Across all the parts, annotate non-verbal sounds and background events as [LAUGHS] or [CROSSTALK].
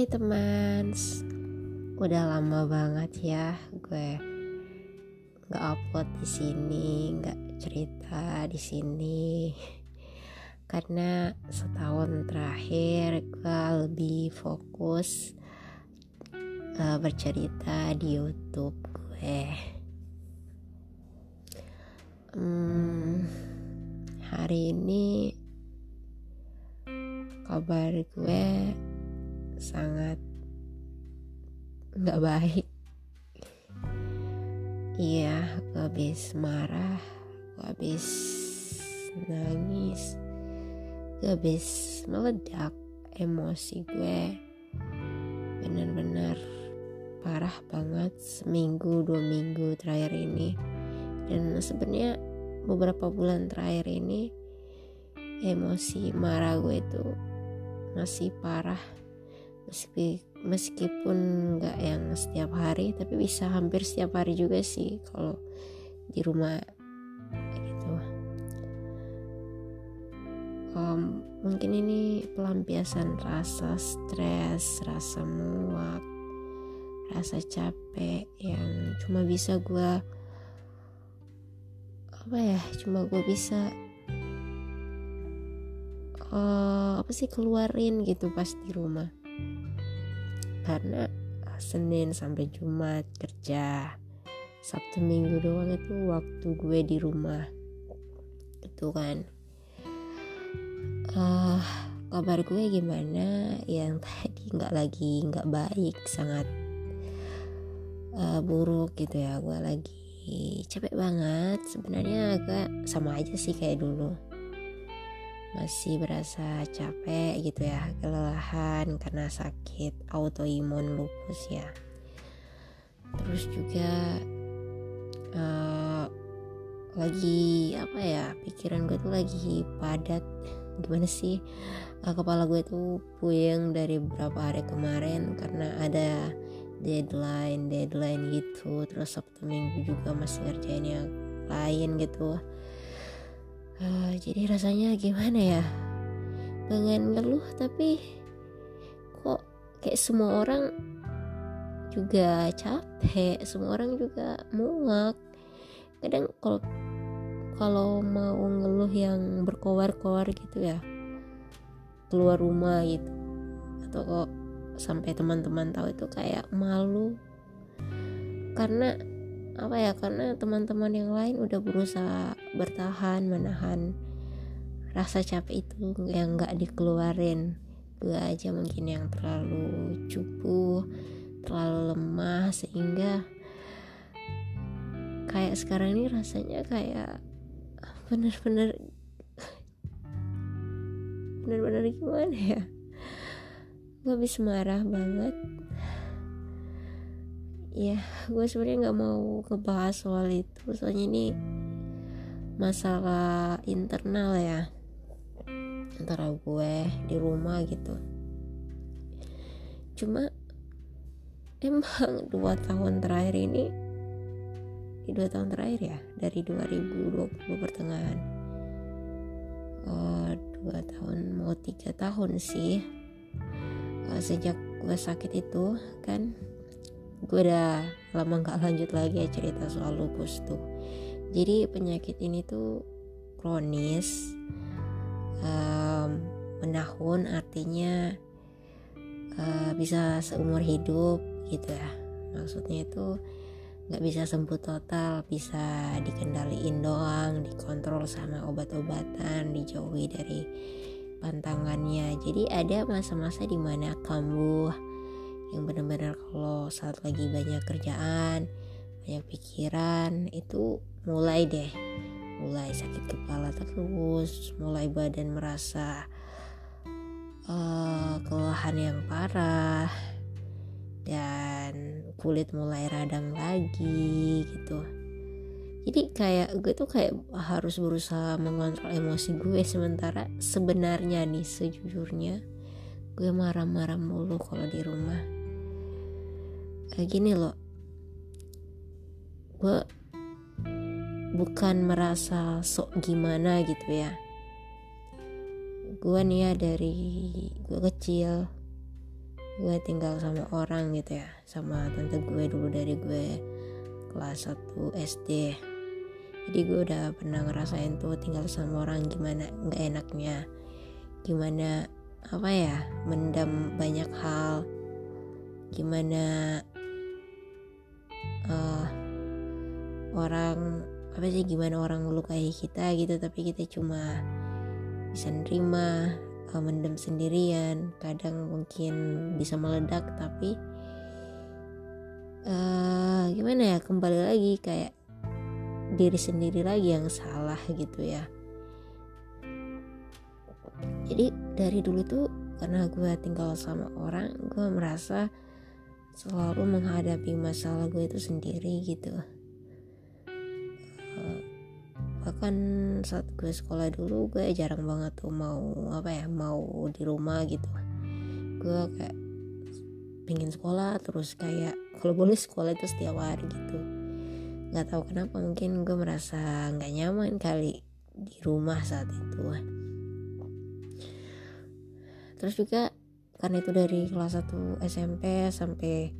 Hai teman, udah lama banget ya gue nggak upload di sini, nggak cerita di sini, karena setahun terakhir gue lebih fokus uh, bercerita di YouTube gue. Hmm, hari ini kabar gue sangat nggak baik. Iya gue habis marah gue habis nangis gue habis meledak emosi gue. Benar-benar parah banget seminggu dua minggu terakhir ini. Dan sebenarnya beberapa bulan terakhir ini emosi marah gue itu masih parah meski meskipun nggak yang setiap hari tapi bisa hampir setiap hari juga sih kalau di rumah gitu. Um, mungkin ini pelampiasan rasa stres rasa muak rasa capek yang cuma bisa gue apa ya cuma gue bisa uh, apa sih keluarin gitu pas di rumah karena Senin sampai Jumat kerja Sabtu Minggu doang itu waktu gue di rumah. Itu kan. Uh, kabar gue gimana? Yang [LAUGHS] tadi nggak lagi nggak baik sangat uh, buruk gitu ya. Gue lagi capek banget. Sebenarnya agak sama aja sih kayak dulu masih berasa capek gitu ya kelelahan karena sakit autoimun lupus ya. Terus juga uh, lagi apa ya pikiran gue tuh lagi padat. Gimana sih? Uh, kepala gue tuh puyeng dari beberapa hari kemarin karena ada deadline deadline gitu. Terus sabtu minggu juga masih ngerjain yang lain gitu uh, jadi rasanya gimana ya? Pengen ngeluh tapi kok kayak semua orang juga capek semua orang juga muak. Kadang kalau kalau mau ngeluh yang berkoar-koar gitu ya keluar rumah gitu atau kok sampai teman-teman tahu itu kayak malu. Karena apa ya karena teman-teman yang lain udah berusaha bertahan menahan rasa capek itu yang nggak dikeluarin. Gue aja mungkin yang terlalu cupu terlalu lemah sehingga kayak sekarang ini rasanya kayak bener-bener bener-bener gimana ya? Gue habis marah banget ya gue sebenarnya nggak mau ngebahas soal itu. Soalnya ini masalah internal ya. Antara gue di rumah gitu. Cuma emang [LAUGHS] dua tahun terakhir ini di dua tahun terakhir ya dari 2020 pertengahan. Uh, dua tahun mau tiga tahun sih uh, sejak gue sakit itu kan gue udah lama nggak lanjut lagi ya cerita soal lupus tuh. Jadi penyakit ini tuh kronis um, menahun artinya uh, bisa seumur hidup gitu ya. Maksudnya itu nggak bisa sembuh total bisa dikendaliin doang dikontrol sama obat-obatan dijauhi dari pantangannya. Jadi ada masa-masa di mana kambuh yang benar-benar kalau saat lagi banyak kerjaan banyak pikiran itu mulai deh. Mulai sakit kepala terus mulai badan merasa uh, kelelahan yang parah dan kulit mulai radang lagi gitu. Jadi kayak gue tuh kayak harus berusaha mengontrol emosi gue sementara sebenarnya nih sejujurnya. Gue marah-marah mulu kalau di rumah gini loh. Gue bukan merasa sok gimana gitu ya. Gue nih ya dari gue kecil gue tinggal sama orang gitu ya. Sama tante gue dulu dari gue kelas 1 SD jadi gue udah pernah ngerasain tuh tinggal sama orang gimana nggak enaknya. Gimana apa ya mendam banyak hal. Gimana uh, orang apa sih gimana orang melukai kita gitu tapi kita cuma bisa nerima uh, mendem sendirian. Kadang mungkin bisa meledak tapi uh, gimana ya kembali lagi kayak diri sendiri lagi yang salah gitu ya. Jadi dari dulu tuh karena gue tinggal sama orang gue merasa selalu menghadapi masalah gue itu sendiri gitu. Bahkan saat gue sekolah dulu gue jarang banget tuh mau apa ya mau di rumah gitu. Gue kayak pengen sekolah terus kayak kalau boleh sekolah itu setiap hari gitu. Nggak tahu kenapa mungkin gue merasa nggak nyaman kali di rumah saat itu. Terus juga karena itu dari kelas 1 SMP sampai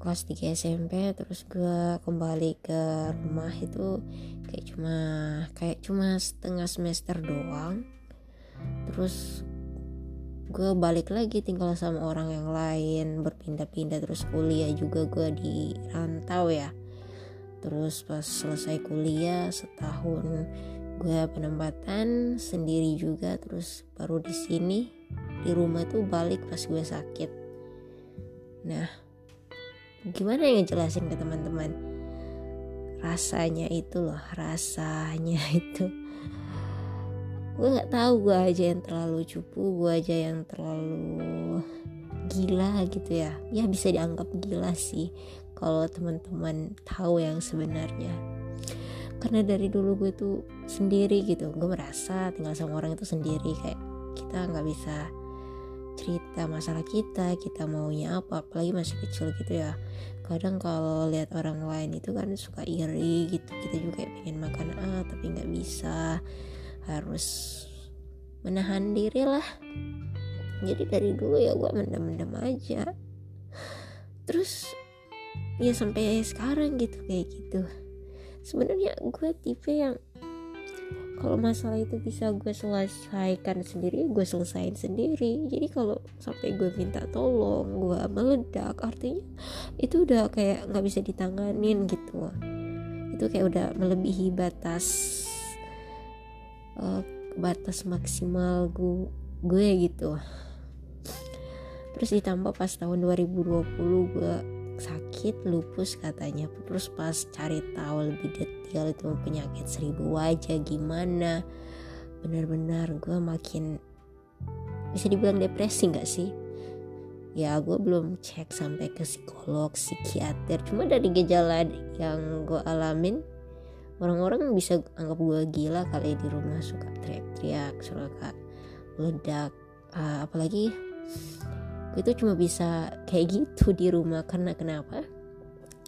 kelas 3 SMP terus gue kembali ke rumah itu kayak cuma kayak cuma setengah semester doang. Terus gue balik lagi tinggal sama orang yang lain berpindah-pindah terus kuliah juga gue di rantau ya. Terus pas selesai kuliah setahun gue penempatan sendiri juga terus baru di sini di rumah tuh balik pas gue sakit. Nah gimana yang jelasin ke teman-teman? Rasanya itu loh rasanya [LAUGHS] itu. Gue nggak tahu gue aja yang terlalu cupu gue aja yang terlalu gila gitu ya. Ya bisa dianggap gila sih kalau teman-teman tahu yang sebenarnya. Karena dari dulu gue tuh sendiri gitu gue merasa tinggal sama orang itu sendiri kayak kita nggak bisa cerita masalah kita kita maunya apa apalagi masih kecil gitu ya. Kadang kalau lihat orang lain itu kan suka iri gitu kita juga pengen makan ah tapi nggak bisa. Harus menahan diri lah. Jadi dari dulu ya gue mendem-mendem aja. Terus ya sampai sekarang gitu kayak gitu. Sebenarnya gue tipe yang kalau masalah itu bisa gue selesaikan sendiri gue selesain sendiri. Jadi kalau sampai gue minta tolong gue meledak artinya itu udah kayak nggak bisa ditanganin gitu. Itu kayak udah melebihi batas uh, batas maksimal gue gue gitu. Terus ditambah pas tahun 2020 gue sakit lupus katanya. Terus pas cari tahu lebih detail itu penyakit seribu wajah gimana benar-benar gue makin bisa dibilang depresi nggak sih? Ya gue belum cek sampai ke psikolog psikiater. Cuma dari gejala yang gue alamin orang-orang bisa anggap gue gila kali di rumah. Suka teriak-teriak suka meledak uh, apalagi itu cuma bisa kayak gitu di rumah. Karena kenapa?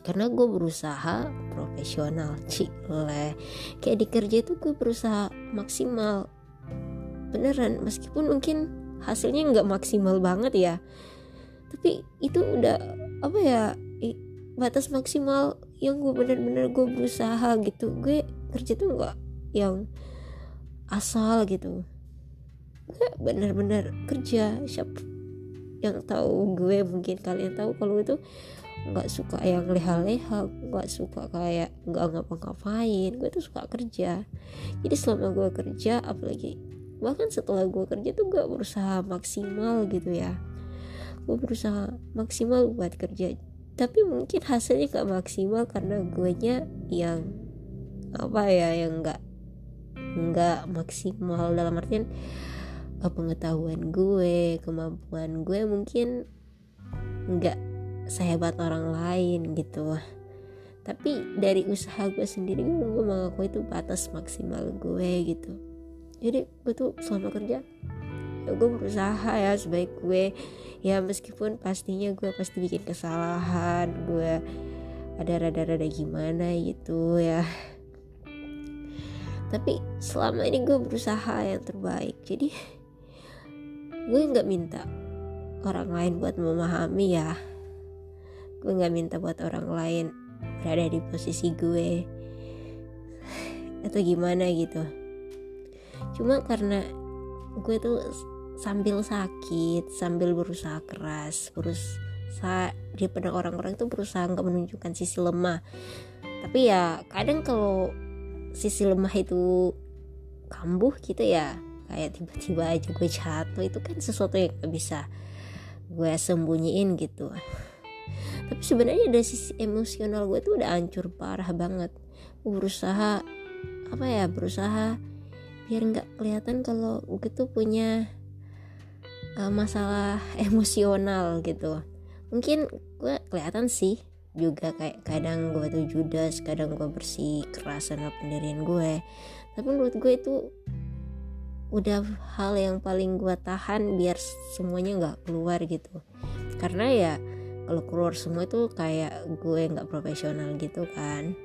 Karena gue berusaha profesional cile kayak di kerja itu gue berusaha maksimal. Beneran meskipun mungkin hasilnya nggak maksimal banget ya. Tapi itu udah apa ya batas maksimal yang gue bener-bener gue berusaha gitu. Gue kerja tuh nggak yang asal gitu. Gue bener-bener kerja siapa yang tahu gue mungkin kalian tahu kalau itu nggak suka yang leha-leha nggak suka kayak nggak ngapa-ngapain gue tuh suka kerja. Jadi selama gue kerja apalagi bahkan setelah gue kerja tuh gue berusaha maksimal gitu ya. Gue berusaha maksimal buat kerja. Tapi mungkin hasilnya gak maksimal karena gue nya yang apa ya yang nggak nggak maksimal. Dalam artian pengetahuan gue kemampuan gue mungkin nggak sehebat orang lain gitu. Tapi dari usaha gue sendiri gue mengaku itu batas maksimal gue gitu. Jadi gue tuh selama kerja ya gue berusaha ya sebaik gue. Ya meskipun pastinya gue pasti bikin kesalahan gue ada rada-rada gimana gitu ya. Tapi selama ini gue berusaha yang terbaik. Jadi gue nggak minta orang lain buat memahami ya. Gue nggak minta buat orang lain berada di posisi gue atau gimana gitu. Cuma karena gue tuh sambil sakit sambil berusaha keras berusaha di pada orang-orang itu berusaha nggak menunjukkan sisi lemah. Tapi ya kadang kalau sisi lemah itu kambuh gitu ya kayak tiba-tiba aja gue jatuh itu kan sesuatu yang gak bisa gue sembunyiin gitu. Tapi sebenarnya dari sisi emosional gue tuh udah hancur parah banget. Gue berusaha apa ya berusaha biar nggak kelihatan kalau gue tuh punya uh, masalah [LAUGHS] emosional gitu. Mungkin gue kelihatan sih juga kayak kadang gue tuh judes kadang gue bersih keras sama pendirian gue. Tapi menurut gue itu udah hal yang paling gue tahan biar semuanya nggak keluar gitu. Karena ya kalau keluar semua itu kayak gue nggak profesional gitu kan.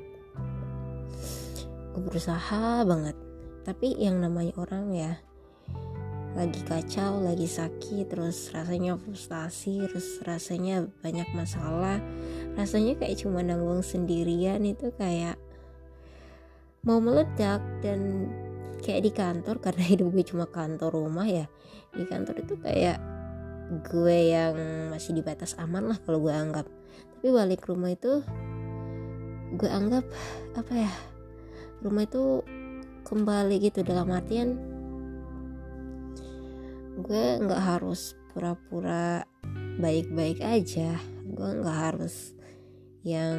Gue berusaha banget. Tapi yang namanya orang ya lagi kacau, lagi sakit, terus rasanya frustasi, terus rasanya banyak masalah, rasanya kayak cuma nanggung sendirian itu kayak mau meledak dan kayak di kantor karena [LAUGHS] hidup gue cuma kantor rumah ya di kantor itu kayak gue yang masih di batas aman lah kalau gue anggap. Tapi balik rumah itu gue anggap apa ya rumah itu kembali gitu dalam artian gue nggak harus pura-pura baik-baik aja gue nggak harus yang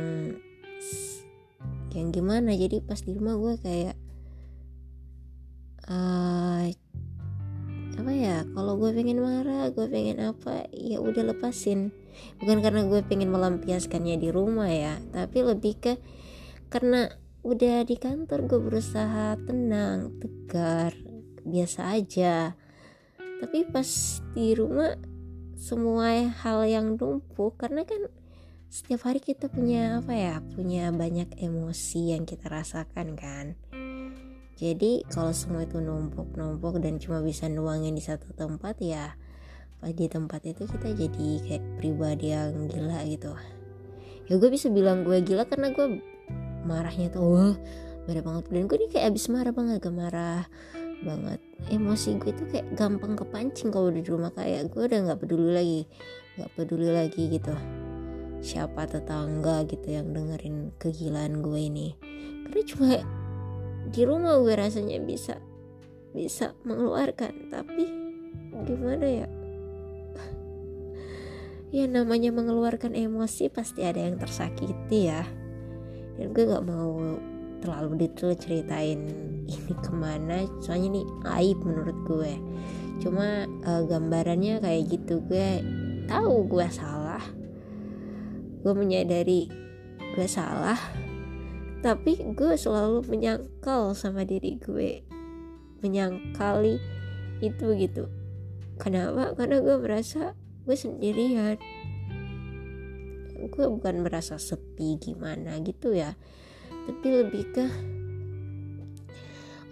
yang gimana. Jadi pas di rumah gue kayak kalau gue pengen marah gue pengen apa ya udah lepasin. Bukan karena gue pengen melampiaskannya di rumah ya tapi lebih ke karena udah di kantor gue berusaha tenang tegar biasa aja. Tapi pas di rumah semua hal yang numpuk karena kan setiap hari kita punya apa ya punya banyak emosi yang kita rasakan kan jadi kalau semua itu numpuk-numpuk dan cuma bisa nuangin di satu tempat ya pas di tempat itu kita jadi kayak pribadi yang gila gitu. Ya gue bisa bilang gue gila karena gue marahnya tuh wah marah banget. Dan gue ini kayak abis marah banget gak marah banget. Emosi gue itu kayak gampang kepancing kalau di rumah kayak gue udah nggak peduli lagi nggak peduli lagi gitu siapa tetangga gitu yang dengerin kegilaan gue ini. Karena cuma di rumah gue rasanya bisa bisa mengeluarkan. Tapi gimana ya? [LAUGHS] Ya namanya mengeluarkan emosi pasti ada yang tersakiti ya. Dan gue gak mau terlalu detail ceritain ini ke mana. Soalnya ini aib menurut gue. Cuma uh, gambarannya kayak gitu. Gue tahu gue salah. Gue menyadari gue salah tapi gue selalu menyangkal sama diri gue. Menyangkali itu gitu. Kenapa? Karena gue merasa gue sendirian. Gue bukan merasa sepi gimana gitu ya. Tapi lebih ke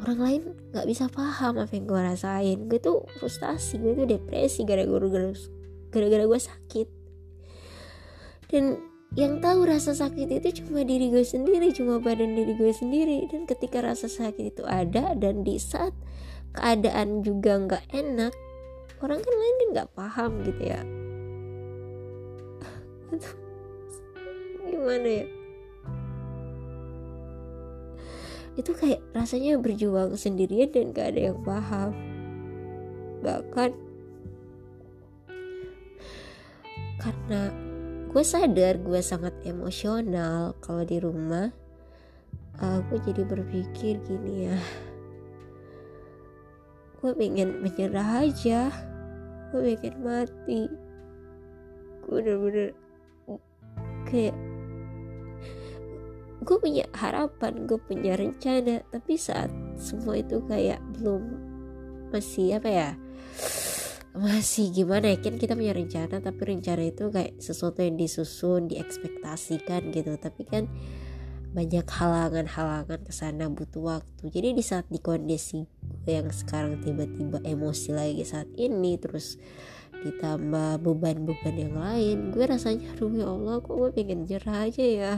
orang lain nggak bisa paham apa yang gue rasain. Gue tuh frustasi gue tuh depresi gara-gara gara-gara gue sakit. Dan yang tahu rasa sakit itu cuma diri gue sendiri cuma badan diri gue sendiri. Dan ketika rasa sakit itu ada dan di saat keadaan juga nggak enak orang kan lain kan nggak paham gitu ya. Gimana ya? Itu kayak rasanya berjuang sendirian dan gak ada yang paham. Bahkan karena gue sadar gue sangat emosional kalau di rumah. Aku jadi berpikir gini ya. Gue pengen menyerah aja. Gue pengen mati. Gue bener-bener kayak gue punya harapan gue punya rencana tapi saat semua itu kayak belum masih apa ya masih gimana ya? Kan kita punya rencana tapi rencana itu kayak sesuatu yang disusun diekspektasikan gitu. Tapi kan banyak halangan-halangan ke sana butuh waktu. Jadi di saat di kondisi yang sekarang tiba-tiba emosi lagi saat ini terus ditambah beban-beban yang lain gue rasanya aduh ya Allah kok gue pengen jerah aja ya?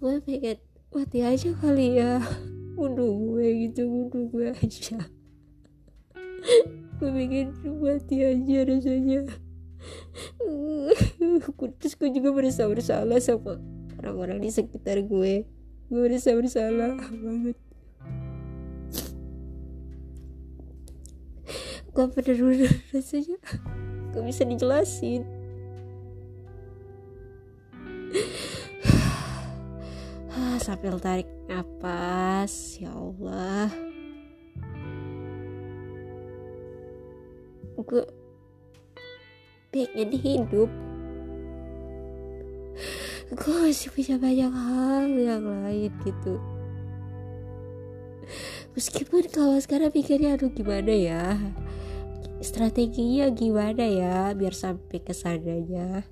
Gue pengen mati aja kali ya? Bunuh gue gitu bunuh gue aja gue pengen mati aja rasanya. Terus gue juga merasa bersalah sama orang-orang di sekitar gue. Gue merasa bersalah banget gue bener-bener rasanya. Gak bisa dijelasin. Sambil tarik napas ya Allah gue pengen hidup. Gue masih punya banyak hal yang lain gitu. Meskipun kalau sekarang pikirnya aduh gimana ya? Strateginya gimana ya biar sampai ke sananya?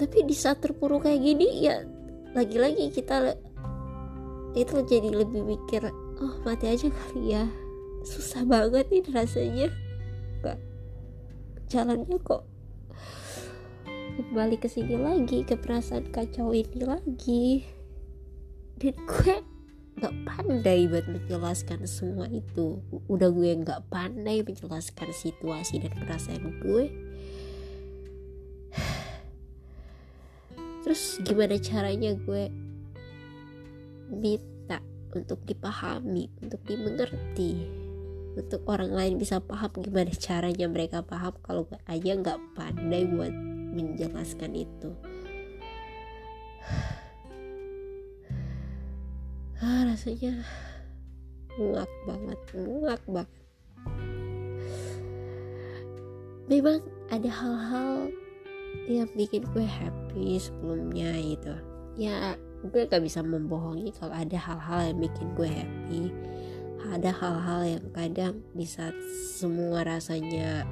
Tapi di saat terpuruk kayak gini ya lagi-lagi kita itu jadi lebih mikir oh mati aja kali ya susah banget nih rasanya. Kak jalannya kok kembali ke sini lagi ke perasaan kacau ini lagi. Dan gue nggak pandai buat menjelaskan semua itu. Udah gue nggak pandai menjelaskan situasi dan perasaan gue. Terus gimana caranya gue minta untuk dipahami untuk dimengerti untuk orang lain bisa paham gimana caranya mereka paham. Kalau aja nggak pandai buat menjelaskan itu. [SIGHS] Ah, rasanya muak banget muak banget. Memang ada hal-hal yang bikin gue happy sebelumnya gitu ya gue gak bisa membohongi kalau ada hal-hal yang bikin gue happy ada hal-hal yang kadang bisa semua rasanya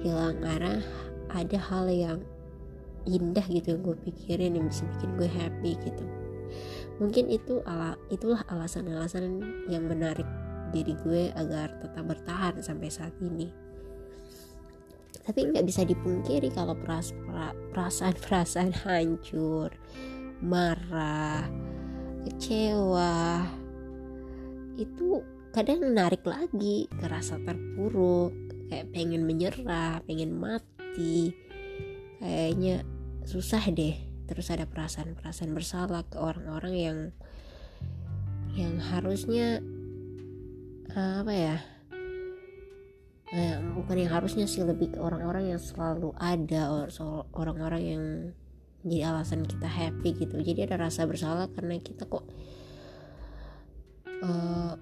hilang arah ada hal yang indah gitu yang gue pikirin yang bisa bikin gue happy gitu. Mungkin itu ala itulah alasan-alasan yang menarik diri gue agar tetap bertahan sampai saat ini. Tapi nggak bisa dipungkiri kalau perasaan-perasaan hancur marah kecewa itu kadang menarik lagi ke rasa terpuruk kayak pengen menyerah pengen mati. Kayaknya susah deh. Terus ada perasaan-perasaan bersalah ke orang-orang yang yang harusnya uh, apa ya eh, bukan yang harusnya sih lebih ke orang-orang yang selalu ada orang-orang yang jadi alasan kita happy gitu. Jadi ada rasa bersalah karena kita kok uh,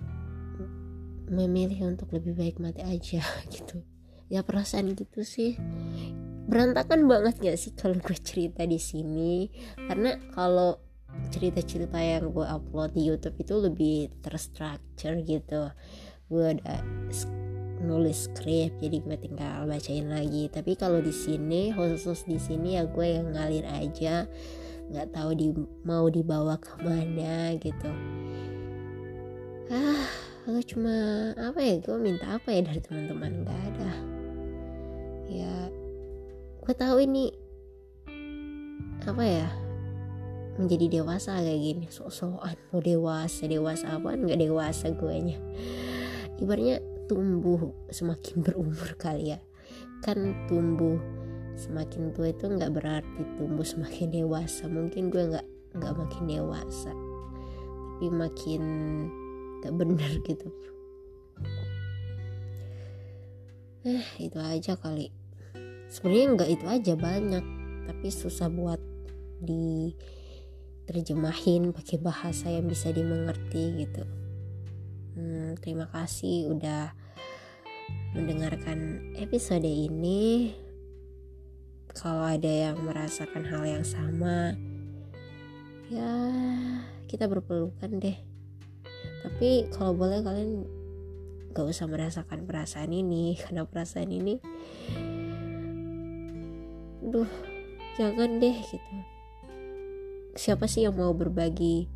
memilih untuk lebih baik mati aja [LAUGHS] gitu. Ya perasaan gitu sih. Berantakan banget gak sih kalau gue cerita di sini? Karena kalau cerita-cerita yang gue upload di YouTube itu lebih terstruktur gitu. Gue ada nulis skrip jadi gue tinggal bacain lagi. Tapi kalau di sini khusus di sini ya gue yang ngalir aja. Nggak tahu di mau dibawa ke mana gitu ah gue cuma apa ya gue minta apa ya dari teman-teman? Nggak ada. Ya gue tahu ini apa ya menjadi dewasa kayak gini. Sok-sokan mau dewasa dewasa apa nggak dewasa gue nya ibaratnya tumbuh semakin [LAUGHS] berumur kali ya. Kan tumbuh semakin tua itu nggak berarti tumbuh semakin dewasa. Mungkin gue nggak nggak makin dewasa. Tapi makin gak bener gitu. Eh itu aja kali. Sebenarnya nggak itu aja banyak. Tapi susah buat diterjemahin pakai bahasa yang bisa dimengerti gitu. Hmm, terima kasih udah mendengarkan episode ini. Kalau ada yang merasakan hal yang sama ya kita berpelukan deh tapi kalau boleh kalian gak usah merasakan perasaan ini [LAUGHS] karena perasaan ini duh jangan deh gitu. Siapa sih yang mau berbagi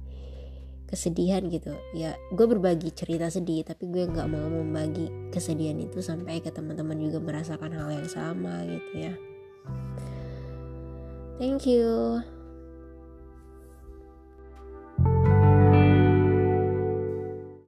kesedihan gitu? Ya gue berbagi cerita sedih tapi gue nggak mau membagi kesedihan itu sampai ke teman-teman juga merasakan hal yang sama gitu ya. Thank you